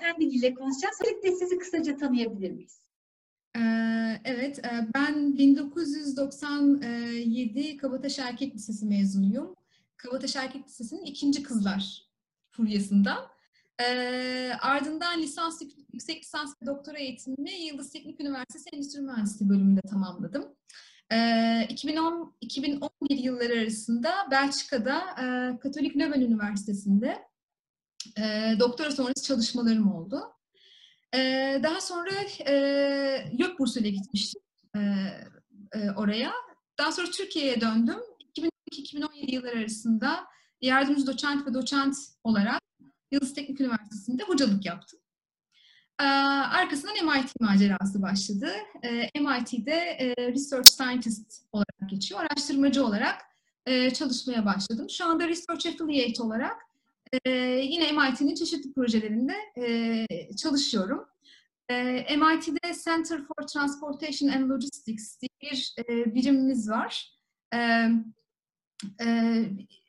kendi diliyle konuşacağız. Öncelikle sizi kısaca tanıyabilir miyiz? Evet, ben 1997 Kabataş Erkek Lisesi mezunuyum. Kabataş Erkek Lisesi'nin ikinci kızlar furyasından. Ardından lisans, yüksek lisans ve doktora eğitimimi Yıldız Teknik Üniversitesi Endüstri Mühendisliği bölümünde tamamladım. 2010, 2011 yılları arasında Belçika'da Katolik Leuven Üniversitesi'nde doktora sonrası çalışmalarım oldu. Daha sonra YÖK bursuyla gitmiştim oraya. Daha sonra Türkiye'ye döndüm. 2012-2017 yılları arasında yardımcı doçent ve doçent olarak Yıldız Teknik Üniversitesi'nde hocalık yaptım. Arkasından MIT macerası başladı. MIT'de Research Scientist olarak geçiyor. Araştırmacı olarak çalışmaya başladım. Şu anda Research Affiliate olarak yine MIT'nin çeşitli projelerinde çalışıyorum. MIT'de Center for Transportation and Logistics diye bir birimimiz var.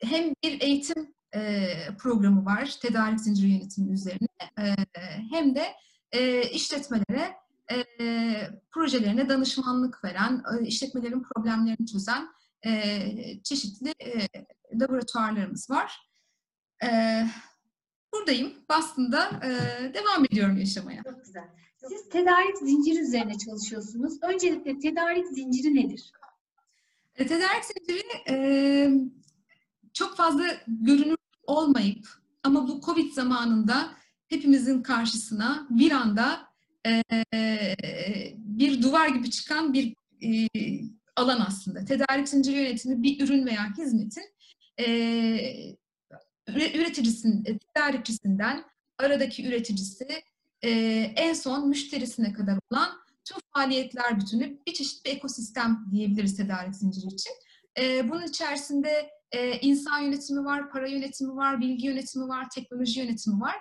Hem bir eğitim programı var, tedarik zinciri yönetimi üzerine, hem de işletmelere projelerine danışmanlık veren, işletmelerin problemlerini çözen çeşitli laboratuvarlarımız var. Buradayım. Boston'da devam ediyorum yaşamaya. Çok güzel. Siz tedarik zinciri üzerine çalışıyorsunuz. Öncelikle tedarik zinciri nedir? Tedarik zinciri çok fazla görünür olmayıp ama bu Covid zamanında hepimizin karşısına bir anda bir duvar gibi çıkan bir alan aslında. Tedarik zinciri yönetimi bir ürün veya hizmetin üreticisinin, tedarikçisinden aradaki üreticisi en son müşterisine kadar olan tüm faaliyetler bütünü bir çeşit bir ekosistem diyebiliriz tedarik zinciri için. Bunun içerisinde insan yönetimi var, para yönetimi var, bilgi yönetimi var, teknoloji yönetimi var.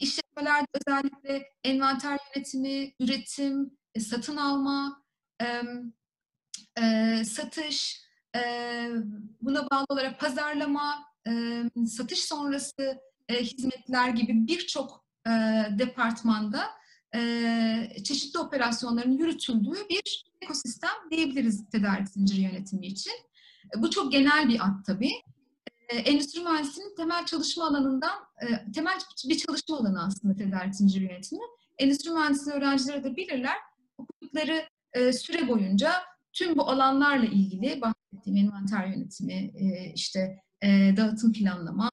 İşletmelerde özellikle envanter yönetimi, üretim, satın alma, satış, buna bağlı olarak pazarlama, satış sonrası hizmetler gibi birçok departmanda çeşitli operasyonların yürütüldüğü bir ekosistem diyebiliriz tedarik zinciri yönetimi için. Bu çok genel bir ad tabii. Endüstri mühendisliğinin temel çalışma alanından, temel bir çalışma alanı aslında tedarik zinciri yönetimi. Endüstri mühendisliği öğrencileri de bilirler. Okudukları süre boyunca tüm bu alanlarla ilgili bahsettiğim envanter yönetimi, işte dağıtım planlama,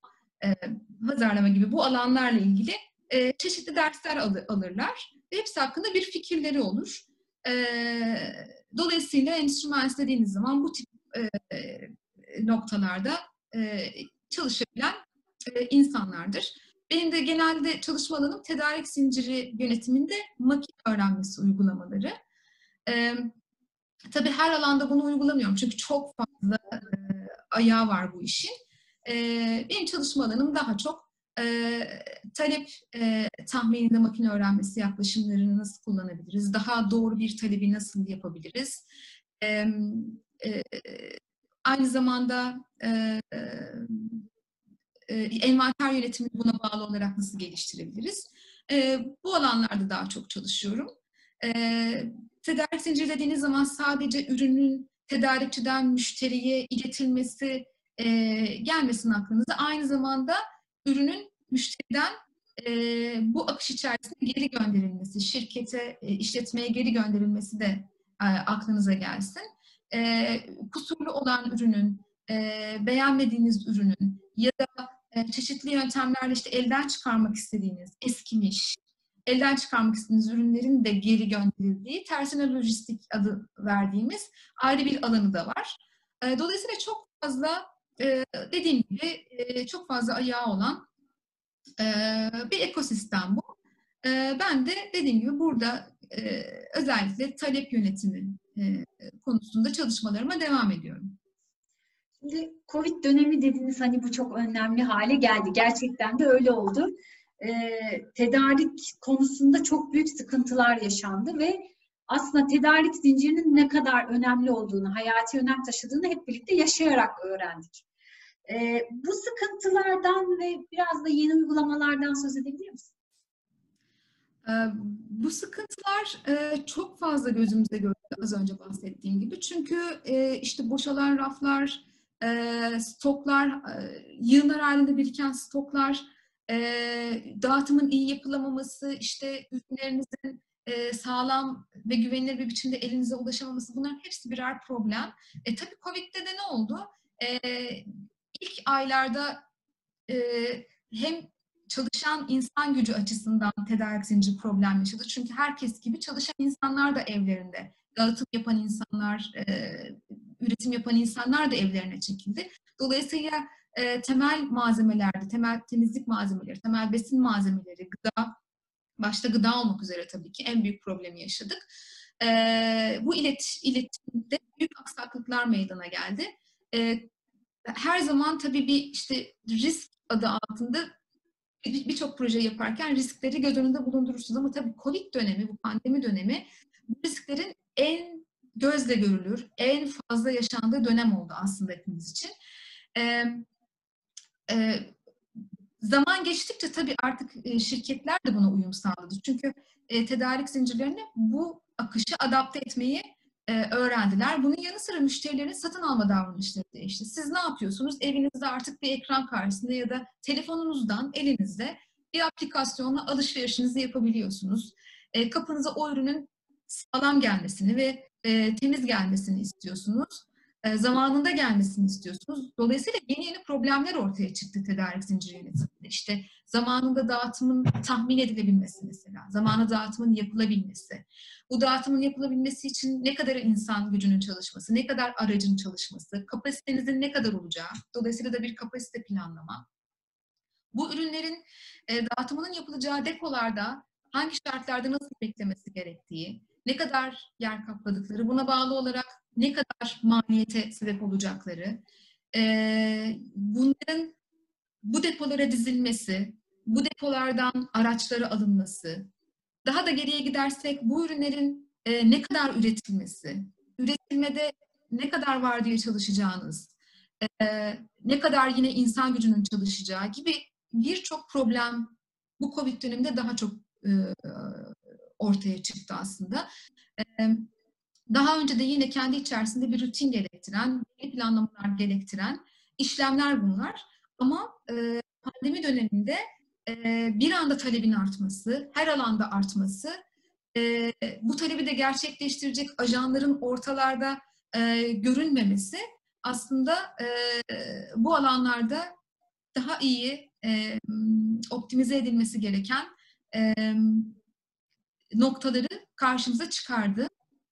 pazarlama gibi bu alanlarla ilgili çeşitli dersler alırlar. Hepsi hakkında bir fikirleri olur. Dolayısıyla endüstri mühendisliği dediğiniz zaman bu tip noktalarda çalışabilen insanlardır. Benim de genelde çalışma alanım tedarik zinciri yönetiminde makine öğrenmesi uygulamaları. Tabii her alanda bunu uygulamıyorum çünkü çok fazla ayağı var bu işin. benim çalışma alanım daha çok talep tahmininde makine öğrenmesi yaklaşımlarını nasıl kullanabiliriz? Daha doğru bir talebi nasıl yapabiliriz? aynı zamanda envanter yönetimini buna bağlı olarak nasıl geliştirebiliriz? bu alanlarda daha çok çalışıyorum. tedarik zinciri dediğiniz zaman sadece ürünün tedarikçiden müşteriye iletilmesi e, gelmesin aklınıza. Aynı zamanda ürünün müşteriden e, bu akış içerisinde geri gönderilmesi, şirkete, e, işletmeye geri gönderilmesi de e, aklınıza gelsin. E, kusurlu olan ürünün, e, beğenmediğiniz ürünün ya da e, çeşitli yöntemlerle işte elden çıkarmak istediğiniz, eskimiş, elden çıkarmak istediğiniz ürünlerin de geri gönderildiği tersine lojistik adı verdiğimiz ayrı bir alanı da var. E, dolayısıyla çok fazla e, dediğim gibi e, çok fazla ayağı olan e, bir ekosistem bu. Ben de dediğim gibi burada özellikle talep yönetimi konusunda çalışmalarıma devam ediyorum. Şimdi Covid dönemi dediniz hani bu çok önemli hale geldi. Gerçekten de öyle oldu e, tedarik konusunda çok büyük sıkıntılar yaşandı ve aslında tedarik zincirinin ne kadar önemli olduğunu, hayati önem taşıdığını hep birlikte yaşayarak öğrendik. E, bu sıkıntılardan ve biraz da yeni uygulamalardan söz edebilir misin? Bu sıkıntılar çok fazla gözümüze görüldü az önce bahsettiğim gibi. Çünkü işte boşalan raflar, stoklar, yığınlar halinde biriken stoklar, dağıtımın iyi yapılamaması, işte ürünlerinizin sağlam ve güvenilir bir biçimde elinize ulaşamaması bunların hepsi birer problem. E, tabii Covid'de de ne oldu? E, ilk aylarda e, hem çalışan insan gücü açısından tedarik zinciri problem yaşadı. Çünkü herkes gibi çalışan insanlar da evlerinde. Dağıtım yapan insanlar, e, üretim yapan insanlar da evlerine çekildi. Dolayısıyla e, temel malzemelerde, temel temizlik malzemeleri, temel besin malzemeleri, gıda, başta gıda olmak üzere tabii ki en büyük problemi yaşadık. E, bu ilet, iletişimde büyük aksaklıklar meydana geldi. E, her zaman tabii bir işte risk adı altında birçok proje yaparken riskleri göz önünde bulundurursunuz. Ama tabii Covid dönemi, bu pandemi dönemi bu risklerin en gözle görülür, en fazla yaşandığı dönem oldu aslında hepimiz için. Ee, e, zaman geçtikçe tabii artık e, şirketler de buna uyum sağladı. Çünkü e, tedarik zincirlerini bu akışı adapte etmeyi e, öğrendiler. Bunun yanı sıra müşterilerin satın alma davranışları değişti. Siz ne yapıyorsunuz? Evinizde artık bir ekran karşısında ya da telefonunuzdan elinizde bir aplikasyonla alışverişinizi yapabiliyorsunuz. E, kapınıza o ürünün sağlam gelmesini ve e, temiz gelmesini istiyorsunuz. E, zamanında gelmesini istiyorsunuz. Dolayısıyla yeni yeni problemler ortaya çıktı tedarik zinciri yönetiminde. İşte zamanında dağıtımın tahmin edilebilmesi mesela, zamanı dağıtımın yapılabilmesi. Bu dağıtımın yapılabilmesi için ne kadar insan gücünün çalışması, ne kadar aracın çalışması, kapasitenizin ne kadar olacağı, dolayısıyla da bir kapasite planlama. Bu ürünlerin e, dağıtımının yapılacağı depolarda hangi şartlarda nasıl beklemesi gerektiği, ne kadar yer kapladıkları, buna bağlı olarak ne kadar maliyete sebep olacakları, e, bunların bu depolara dizilmesi, bu depolardan araçları alınması, daha da geriye gidersek bu ürünlerin e, ne kadar üretilmesi, üretilmede ne kadar var diye çalışacağınız, e, ne kadar yine insan gücünün çalışacağı gibi birçok problem bu Covid döneminde daha çok e, ortaya çıktı aslında. Daha önce de yine kendi içerisinde bir rutin gerektiren, planlamalar gerektiren işlemler bunlar. Ama pandemi döneminde bir anda talebin artması, her alanda artması, bu talebi de gerçekleştirecek ajanların ortalarda görünmemesi aslında bu alanlarda daha iyi optimize edilmesi gereken noktaları karşımıza çıkardı.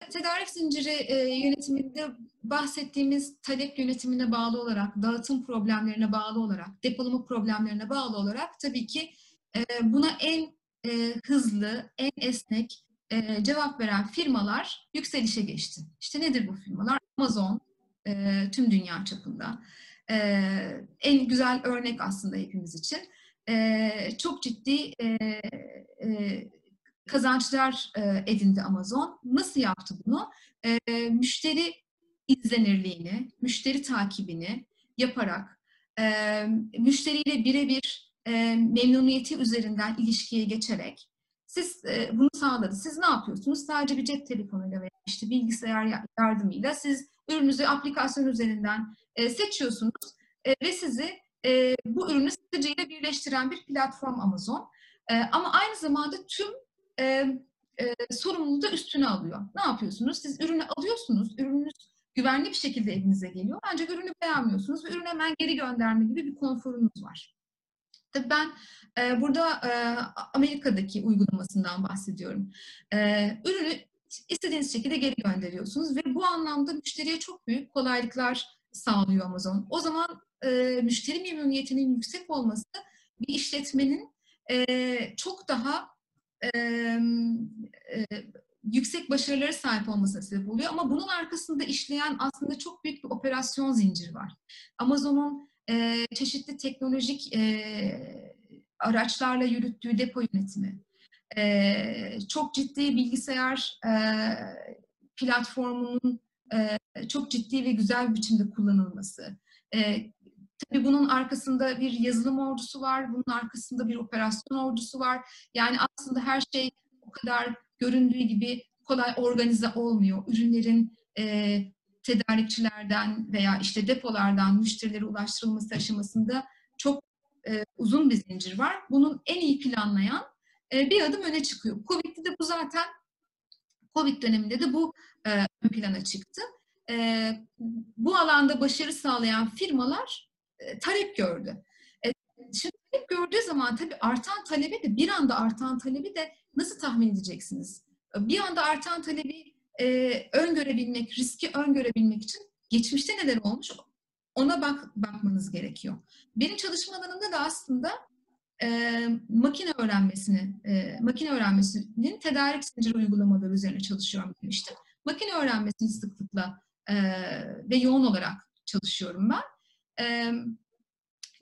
Tedarik zinciri e, yönetiminde bahsettiğimiz talep yönetimine bağlı olarak, dağıtım problemlerine bağlı olarak, depolama problemlerine bağlı olarak tabii ki e, buna en e, hızlı, en esnek cevap veren firmalar yükselişe geçti. İşte nedir bu firmalar? Amazon tüm dünya çapında. En güzel örnek aslında hepimiz için. Çok ciddi e, kazançlar e, edindi Amazon. Nasıl yaptı bunu? E, müşteri izlenirliğini, müşteri takibini yaparak, e, müşteriyle birebir memnuniyeti üzerinden ilişkiye geçerek siz bunu sağladı. Siz ne yapıyorsunuz? Sadece bir cep telefonuyla veya işte bilgisayar yardımıyla siz ürününüzü aplikasyon üzerinden seçiyorsunuz ve sizi bu ürünü satıcıyla birleştiren bir platform Amazon. Ama aynı zamanda tüm e, e, sorumluluğu da üstüne alıyor. Ne yapıyorsunuz? Siz ürünü alıyorsunuz, ürününüz güvenli bir şekilde evinize geliyor. Ancak ürünü beğenmiyorsunuz ve ürünü hemen geri gönderme gibi bir konforunuz var. Tabii ben e, burada e, Amerika'daki uygulamasından bahsediyorum. E, ürünü istediğiniz şekilde geri gönderiyorsunuz ve bu anlamda müşteriye çok büyük kolaylıklar sağlıyor Amazon. O zaman e, müşteri memnuniyetinin yüksek olması bir işletmenin e, çok daha e, e, yüksek başarılara sahip olmasına sebep oluyor. Ama bunun arkasında işleyen aslında çok büyük bir operasyon zinciri var. Amazon'un e, çeşitli teknolojik e, araçlarla yürüttüğü depo yönetimi, e, çok ciddi bilgisayar e, platformunun e, çok ciddi ve güzel bir biçimde kullanılması, e, Tabii bunun arkasında bir yazılım ordusu var, bunun arkasında bir operasyon ordusu var. Yani aslında her şey o kadar göründüğü gibi kolay organize olmuyor. Ürünlerin e, tedarikçilerden veya işte depolardan müşterilere ulaştırılması aşamasında çok e, uzun bir zincir var. Bunun en iyi planlayan e, bir adım öne çıkıyor. Covid'de de bu zaten Covid döneminde de bu e, ön plana çıktı. E, bu alanda başarı sağlayan firmalar e, talep gördü. E, şimdi talep gördüğü zaman tabii artan talebi de bir anda artan talebi de nasıl tahmin edeceksiniz? Bir anda artan talebi e, öngörebilmek, riski öngörebilmek için geçmişte neler olmuş ona bak bakmanız gerekiyor. Benim çalışma alanımda da aslında e, makine öğrenmesini, e, makine öğrenmesinin tedarik zinciri uygulamaları üzerine çalışıyorum demiştim. Makine öğrenmesini sıklıkla e, ve yoğun olarak çalışıyorum ben.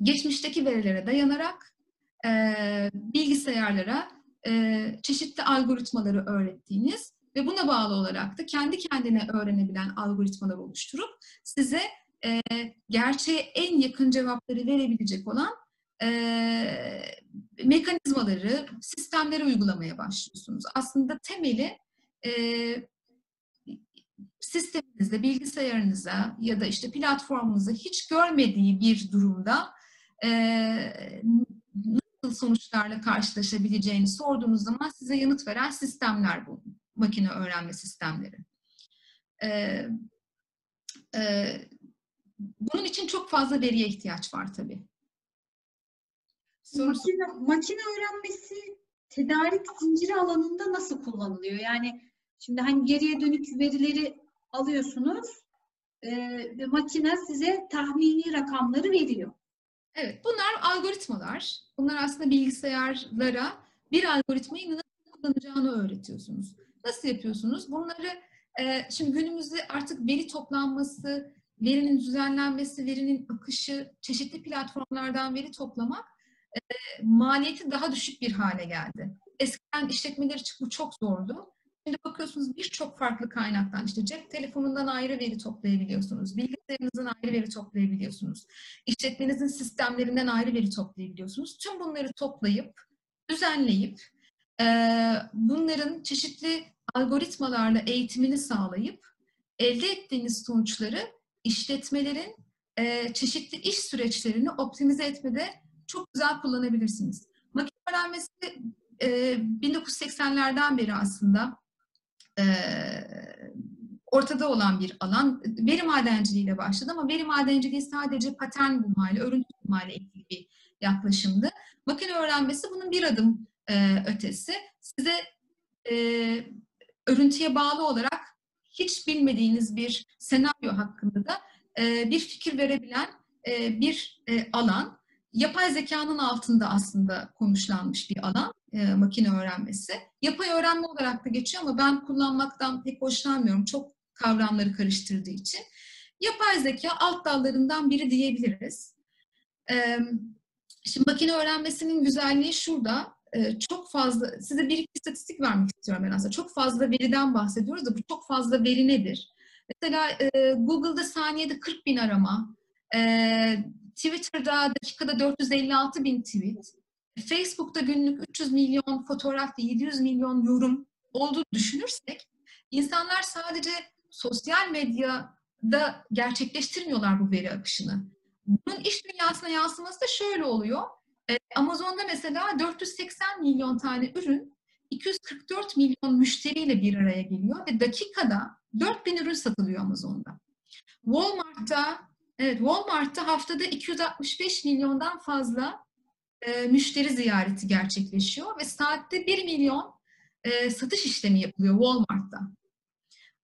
Geçmişteki verilere dayanarak bilgisayarlara çeşitli algoritmaları öğrettiğiniz ve buna bağlı olarak da kendi kendine öğrenebilen algoritmalar oluşturup size gerçeğe en yakın cevapları verebilecek olan mekanizmaları, sistemleri uygulamaya başlıyorsunuz. Aslında temeli sisteminizde, bilgisayarınıza ya da işte platformunuza hiç görmediği bir durumda e, nasıl sonuçlarla karşılaşabileceğini sorduğunuz zaman size yanıt veren sistemler bu. Makine öğrenme sistemleri. E, e, bunun için çok fazla veriye ihtiyaç var tabii. Makine, makine öğrenmesi tedarik zinciri alanında nasıl kullanılıyor? Yani şimdi hani geriye dönük verileri alıyorsunuz e, ve makine size tahmini rakamları veriyor. Evet, bunlar algoritmalar. Bunlar aslında bilgisayarlara bir algoritmayı nasıl kullanacağını öğretiyorsunuz. Nasıl yapıyorsunuz? Bunları e, şimdi günümüzde artık veri toplanması, verinin düzenlenmesi, verinin akışı, çeşitli platformlardan veri toplamak e, maliyeti daha düşük bir hale geldi. Eskiden işletmeler için bu çok zordu. Şimdi bakıyorsunuz birçok farklı kaynaktan işte cep telefonundan ayrı veri toplayabiliyorsunuz. Bilgisayarınızdan ayrı veri toplayabiliyorsunuz. İşletmenizin sistemlerinden ayrı veri toplayabiliyorsunuz. Tüm bunları toplayıp, düzenleyip e, bunların çeşitli algoritmalarla eğitimini sağlayıp elde ettiğiniz sonuçları işletmelerin e, çeşitli iş süreçlerini optimize etmede çok güzel kullanabilirsiniz. Makine öğrenmesi e, 1980'lerden beri aslında e, ortada olan bir alan. Veri madenciliğiyle başladı ama veri madenciliği sadece patern bulmayla, örüntü bulmayla ilgili bir yaklaşımdı. Makine öğrenmesi bunun bir adım e, ötesi. Size e, örüntüye bağlı olarak hiç bilmediğiniz bir senaryo hakkında da e, bir fikir verebilen e, bir e, alan. Yapay zekanın altında aslında konuşlanmış bir alan e, makine öğrenmesi. Yapay öğrenme olarak da geçiyor ama ben kullanmaktan pek hoşlanmıyorum. Çok kavramları karıştırdığı için. Yapay zeka alt dallarından biri diyebiliriz. E, şimdi makine öğrenmesinin güzelliği şurada. E, çok fazla, size bir iki istatistik vermek istiyorum ben aslında. Çok fazla veriden bahsediyoruz da bu çok fazla veri nedir? Mesela e, Google'da saniyede 40 bin arama, e, Twitter'da dakikada 456 bin tweet, Facebook'ta günlük 300 milyon fotoğraf ve 700 milyon yorum olduğunu düşünürsek insanlar sadece sosyal medyada gerçekleştirmiyorlar bu veri akışını. Bunun iş dünyasına yansıması da şöyle oluyor. Ee, Amazon'da mesela 480 milyon tane ürün 244 milyon müşteriyle bir araya geliyor ve dakikada 4000 ürün satılıyor Amazon'da. Walmart'ta evet Walmart'ta haftada 265 milyondan fazla e, müşteri ziyareti gerçekleşiyor ve saatte 1 milyon e, satış işlemi yapılıyor Walmart'ta.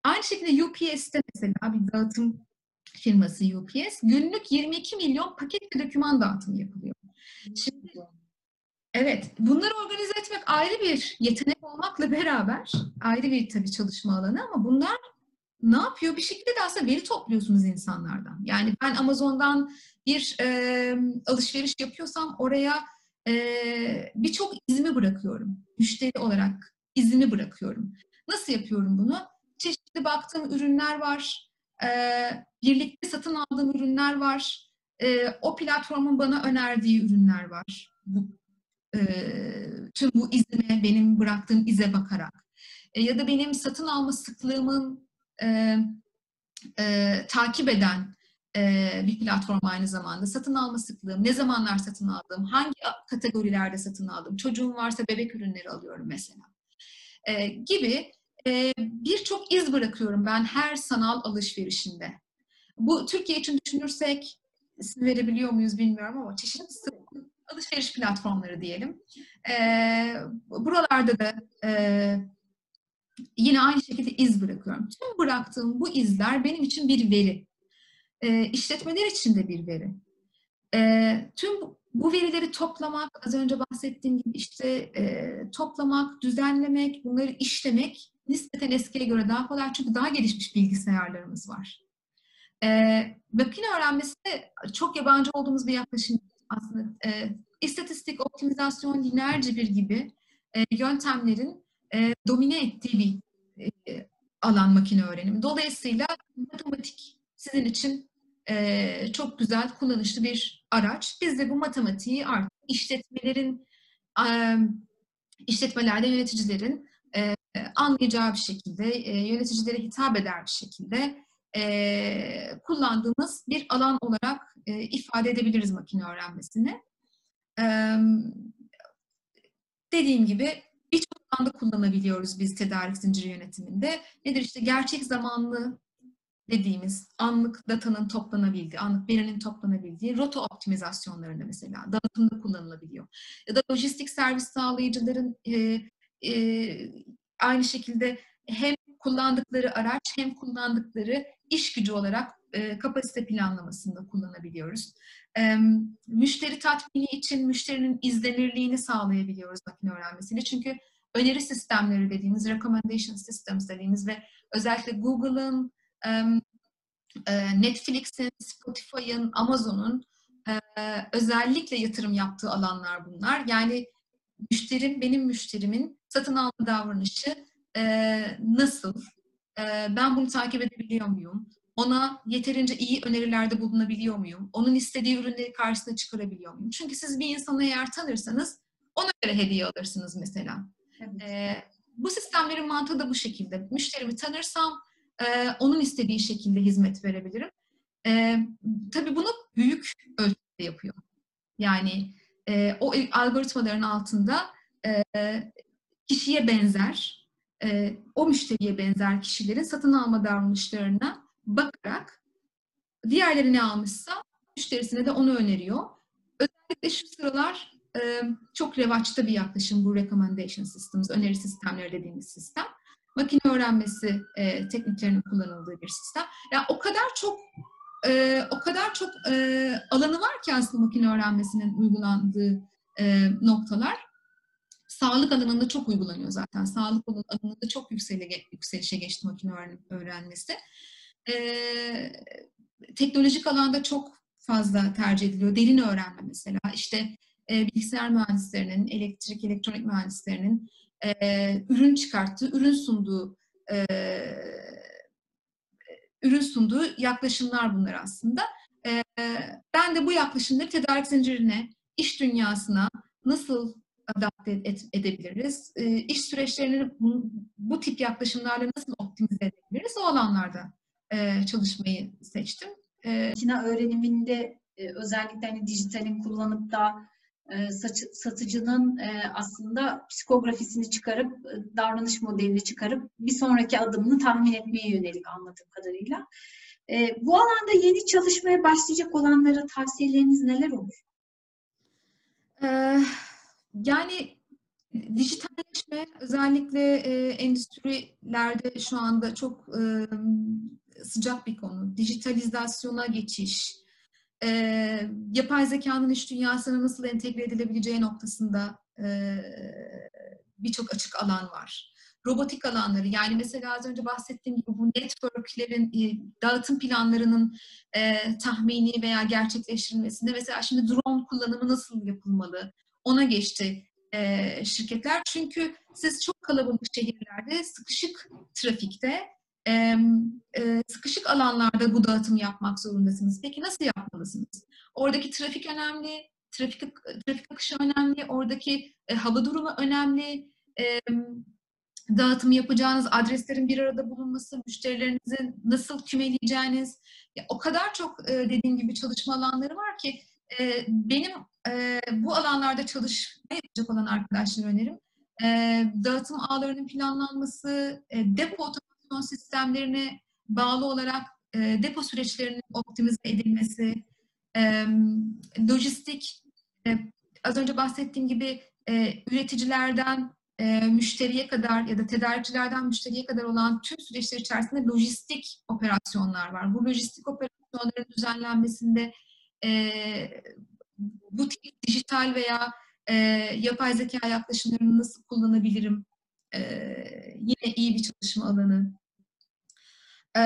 Aynı şekilde UPS'te mesela bir dağıtım firması UPS günlük 22 milyon paket ve doküman dağıtımı yapılıyor. Şimdi Evet, bunları organize etmek ayrı bir yetenek olmakla beraber ayrı bir tabii çalışma alanı ama bunlar ne yapıyor? Bir şekilde de aslında veri topluyorsunuz insanlardan. Yani ben Amazon'dan bir e, alışveriş yapıyorsam oraya e, birçok izimi bırakıyorum. Müşteri olarak izimi bırakıyorum. Nasıl yapıyorum bunu? Çeşitli baktığım ürünler var. E, birlikte satın aldığım ürünler var. e, o platformun bana önerdiği ürünler var. Bu, e, tüm bu izime, benim bıraktığım ize bakarak. E, ya da benim satın alma sıklığımın e, e, takip eden e, bir platform aynı zamanda. Satın alma sıklığım, ne zamanlar satın aldım, hangi kategorilerde satın aldım, çocuğum varsa bebek ürünleri alıyorum mesela. E, gibi e, birçok iz bırakıyorum ben her sanal alışverişinde. Bu Türkiye için düşünürsek isim verebiliyor muyuz bilmiyorum ama çeşitli alışveriş platformları diyelim. E, buralarda da e, yine aynı şekilde iz bırakıyorum. Tüm bıraktığım bu izler benim için bir veri. E, işletmeler için de bir veri. E, tüm bu verileri toplamak, az önce bahsettiğim gibi işte e, toplamak, düzenlemek, bunları işlemek nispeten eskiye göre daha kolay çünkü daha gelişmiş bilgisayarlarımız var. E, makine öğrenmesi çok yabancı olduğumuz bir yaklaşım aslında. E, istatistik, optimizasyon, lineer cebir gibi e, yöntemlerin e, domine ettiği bir e, alan makine öğrenimi. Dolayısıyla matematik sizin için e, çok güzel, kullanışlı bir araç. Biz de bu matematiği artık işletmelerin, e, işletmelerde yöneticilerin e, anlayacağı bir şekilde, e, yöneticilere hitap eder bir şekilde e, kullandığımız bir alan olarak e, ifade edebiliriz makine öğrenmesini. E, dediğim gibi anda kullanabiliyoruz biz tedarik zinciri yönetiminde. Nedir işte gerçek zamanlı dediğimiz anlık datanın toplanabildiği, anlık verinin toplanabildiği rota optimizasyonlarında mesela dağıtımda kullanılabiliyor. Ya da lojistik servis sağlayıcıların e, e, aynı şekilde hem kullandıkları araç hem kullandıkları iş gücü olarak e, kapasite planlamasında kullanabiliyoruz. E, müşteri tatmini için müşterinin izlenirliğini sağlayabiliyoruz makine öğrenmesiyle. Çünkü öneri sistemleri dediğimiz, recommendation systems dediğimiz ve özellikle Google'ın, e, Netflix'in, Spotify'ın, Amazon'un e, özellikle yatırım yaptığı alanlar bunlar. Yani müşterim, benim müşterimin satın alma davranışı e, nasıl? Ben bunu takip edebiliyor muyum? Ona yeterince iyi önerilerde bulunabiliyor muyum? Onun istediği ürünleri karşısına çıkarabiliyor muyum? Çünkü siz bir insanı eğer tanırsanız ona göre hediye alırsınız mesela. Evet. bu sistemlerin mantığı da bu şekilde. Müşterimi tanırsam e, onun istediği şekilde hizmet verebilirim. E, tabii bunu büyük ölçüde yapıyor. Yani e, o algoritmaların altında e, kişiye benzer, e, o müşteriye benzer kişilerin satın alma davranışlarına bakarak diğerleri ne almışsa müşterisine de onu öneriyor. Özellikle şu sıralar e, çok revaçta bir yaklaşım bu recommendation systems, öneri sistemleri dediğimiz sistem makine öğrenmesi e, tekniklerinin kullanıldığı bir sistem. Yani o kadar çok e, o kadar çok e, alanı var ki aslında makine öğrenmesinin uygulandığı e, noktalar. Sağlık alanında çok uygulanıyor zaten. Sağlık alanında çok yükseli, yükselişe geçti makine öğrenmesi. E, teknolojik alanda çok fazla tercih ediliyor. Derin öğrenme mesela. İşte e, bilgisayar mühendislerinin, elektrik, elektronik mühendislerinin e, ürün çıkarttığı, ürün sunduğu e, ürün sunduğu yaklaşımlar bunlar aslında. E, ben de bu yaklaşımları tedarik zincirine, iş dünyasına nasıl adapte et, edebiliriz? E, iş süreçlerini bu, bu tip yaklaşımlarla nasıl optimize edebiliriz? O alanlarda e, çalışmayı seçtim. E, öğreniminde e, özellikle hani dijitalin kullanıp da e, satıcının e, aslında psikografisini çıkarıp e, davranış modelini çıkarıp bir sonraki adımını tahmin etmeye yönelik anladığım kadarıyla. Bu alanda yeni çalışmaya başlayacak olanlara tavsiyeleriniz neler olur? Yani dijitalleşme özellikle endüstrilerde şu anda çok sıcak bir konu. Dijitalizasyona geçiş, e, yapay zekanın iş dünyasına nasıl entegre edilebileceği noktasında e, birçok açık alan var. Robotik alanları yani mesela az önce bahsettiğim gibi bu networklerin e, dağıtım planlarının e, tahmini veya gerçekleştirilmesinde mesela şimdi drone kullanımı nasıl yapılmalı ona geçti e, şirketler. Çünkü siz çok kalabalık şehirlerde sıkışık trafikte e, sıkışık alanlarda bu dağıtım yapmak zorundasınız. Peki nasıl yapmalısınız? Oradaki trafik önemli, trafik, trafik akışı önemli, oradaki e, hava durumu önemli, e, dağıtım yapacağınız adreslerin bir arada bulunması, müşterilerinizi nasıl kümeleyeceğiniz, ya, o kadar çok e, dediğim gibi çalışma alanları var ki e, benim e, bu alanlarda çalışma yapacak olan arkadaşlar önerim. E, dağıtım ağlarının planlanması, e, depo otomasyon sistemlerine bağlı olarak e, depo süreçlerinin optimize edilmesi, e, lojistik, e, az önce bahsettiğim gibi e, üreticilerden e, müşteriye kadar ya da tedarikçilerden müşteriye kadar olan tüm süreçler içerisinde lojistik operasyonlar var. Bu lojistik operasyonların düzenlenmesinde e, bu tip dijital veya e, yapay zeka yaklaşımlarını nasıl kullanabilirim? E, yine iyi bir çalışma alanı. Ee,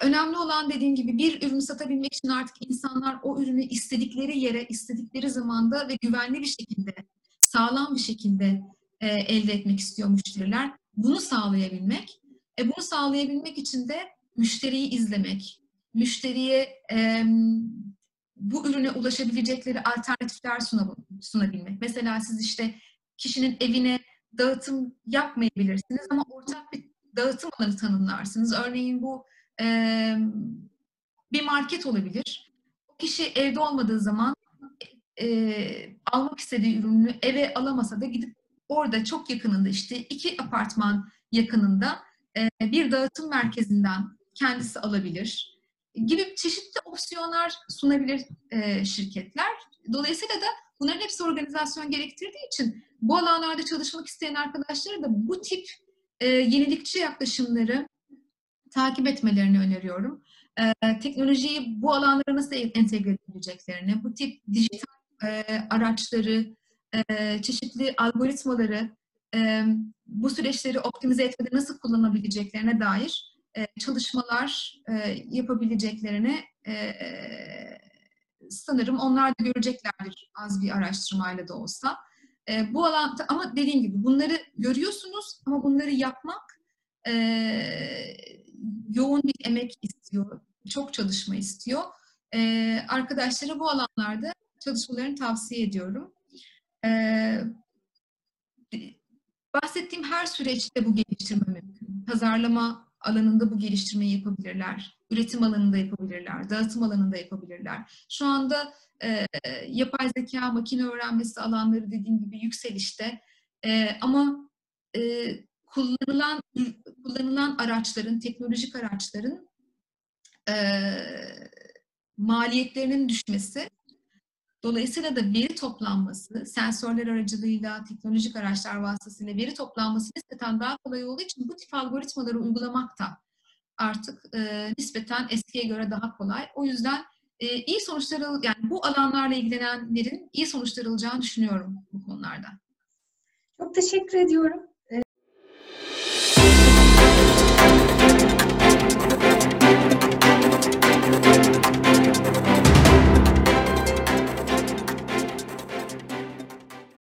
önemli olan dediğim gibi bir ürünü satabilmek için artık insanlar o ürünü istedikleri yere, istedikleri zamanda ve güvenli bir şekilde, sağlam bir şekilde e, elde etmek istiyor müşteriler. Bunu sağlayabilmek. E, bunu sağlayabilmek için de müşteriyi izlemek, müşteriye e, bu ürüne ulaşabilecekleri alternatifler sunabilmek. Mesela siz işte kişinin evine dağıtım yapmayabilirsiniz ama ortak bir dağıtım alanı tanımlarsınız. Örneğin bu e, bir market olabilir. O kişi evde olmadığı zaman e, almak istediği ürünü eve alamasa da gidip orada çok yakınında işte iki apartman yakınında e, bir dağıtım merkezinden kendisi alabilir gibi çeşitli opsiyonlar sunabilir e, şirketler. Dolayısıyla da bunların hepsi organizasyon gerektirdiği için bu alanlarda çalışmak isteyen arkadaşlara da bu tip e, yenilikçi yaklaşımları takip etmelerini öneriyorum. E, teknolojiyi bu alanlara nasıl entegre edebileceklerini, bu tip dijital e, araçları, e, çeşitli algoritmaları e, bu süreçleri optimize etmede nasıl kullanabileceklerine dair e, çalışmalar e, yapabileceklerini e, sanırım onlar da göreceklerdir az bir araştırmayla da olsa. E, bu alanda ama dediğim gibi bunları görüyorsunuz ama bunları yapmak e, yoğun bir emek istiyor, çok çalışma istiyor. E, arkadaşlara bu alanlarda çalışmalarını tavsiye ediyorum. E, bahsettiğim her süreçte bu geliştirme mümkün. Pazarlama alanında bu geliştirmeyi yapabilirler. Üretim alanında yapabilirler, dağıtım alanında yapabilirler. Şu anda e, yapay zeka, makine öğrenmesi alanları dediğim gibi yükselişte. E, ama e, kullanılan kullanılan araçların, teknolojik araçların e, maliyetlerinin düşmesi Dolayısıyla da veri toplanması, sensörler aracılığıyla, teknolojik araçlar vasıtasıyla veri toplanması nispeten daha kolay olduğu için bu tip algoritmaları uygulamak da artık e, nispeten eskiye göre daha kolay. O yüzden e, iyi sonuçlar yani bu alanlarla ilgilenenlerin iyi sonuçlar alacağını düşünüyorum bu konularda. Çok teşekkür ediyorum.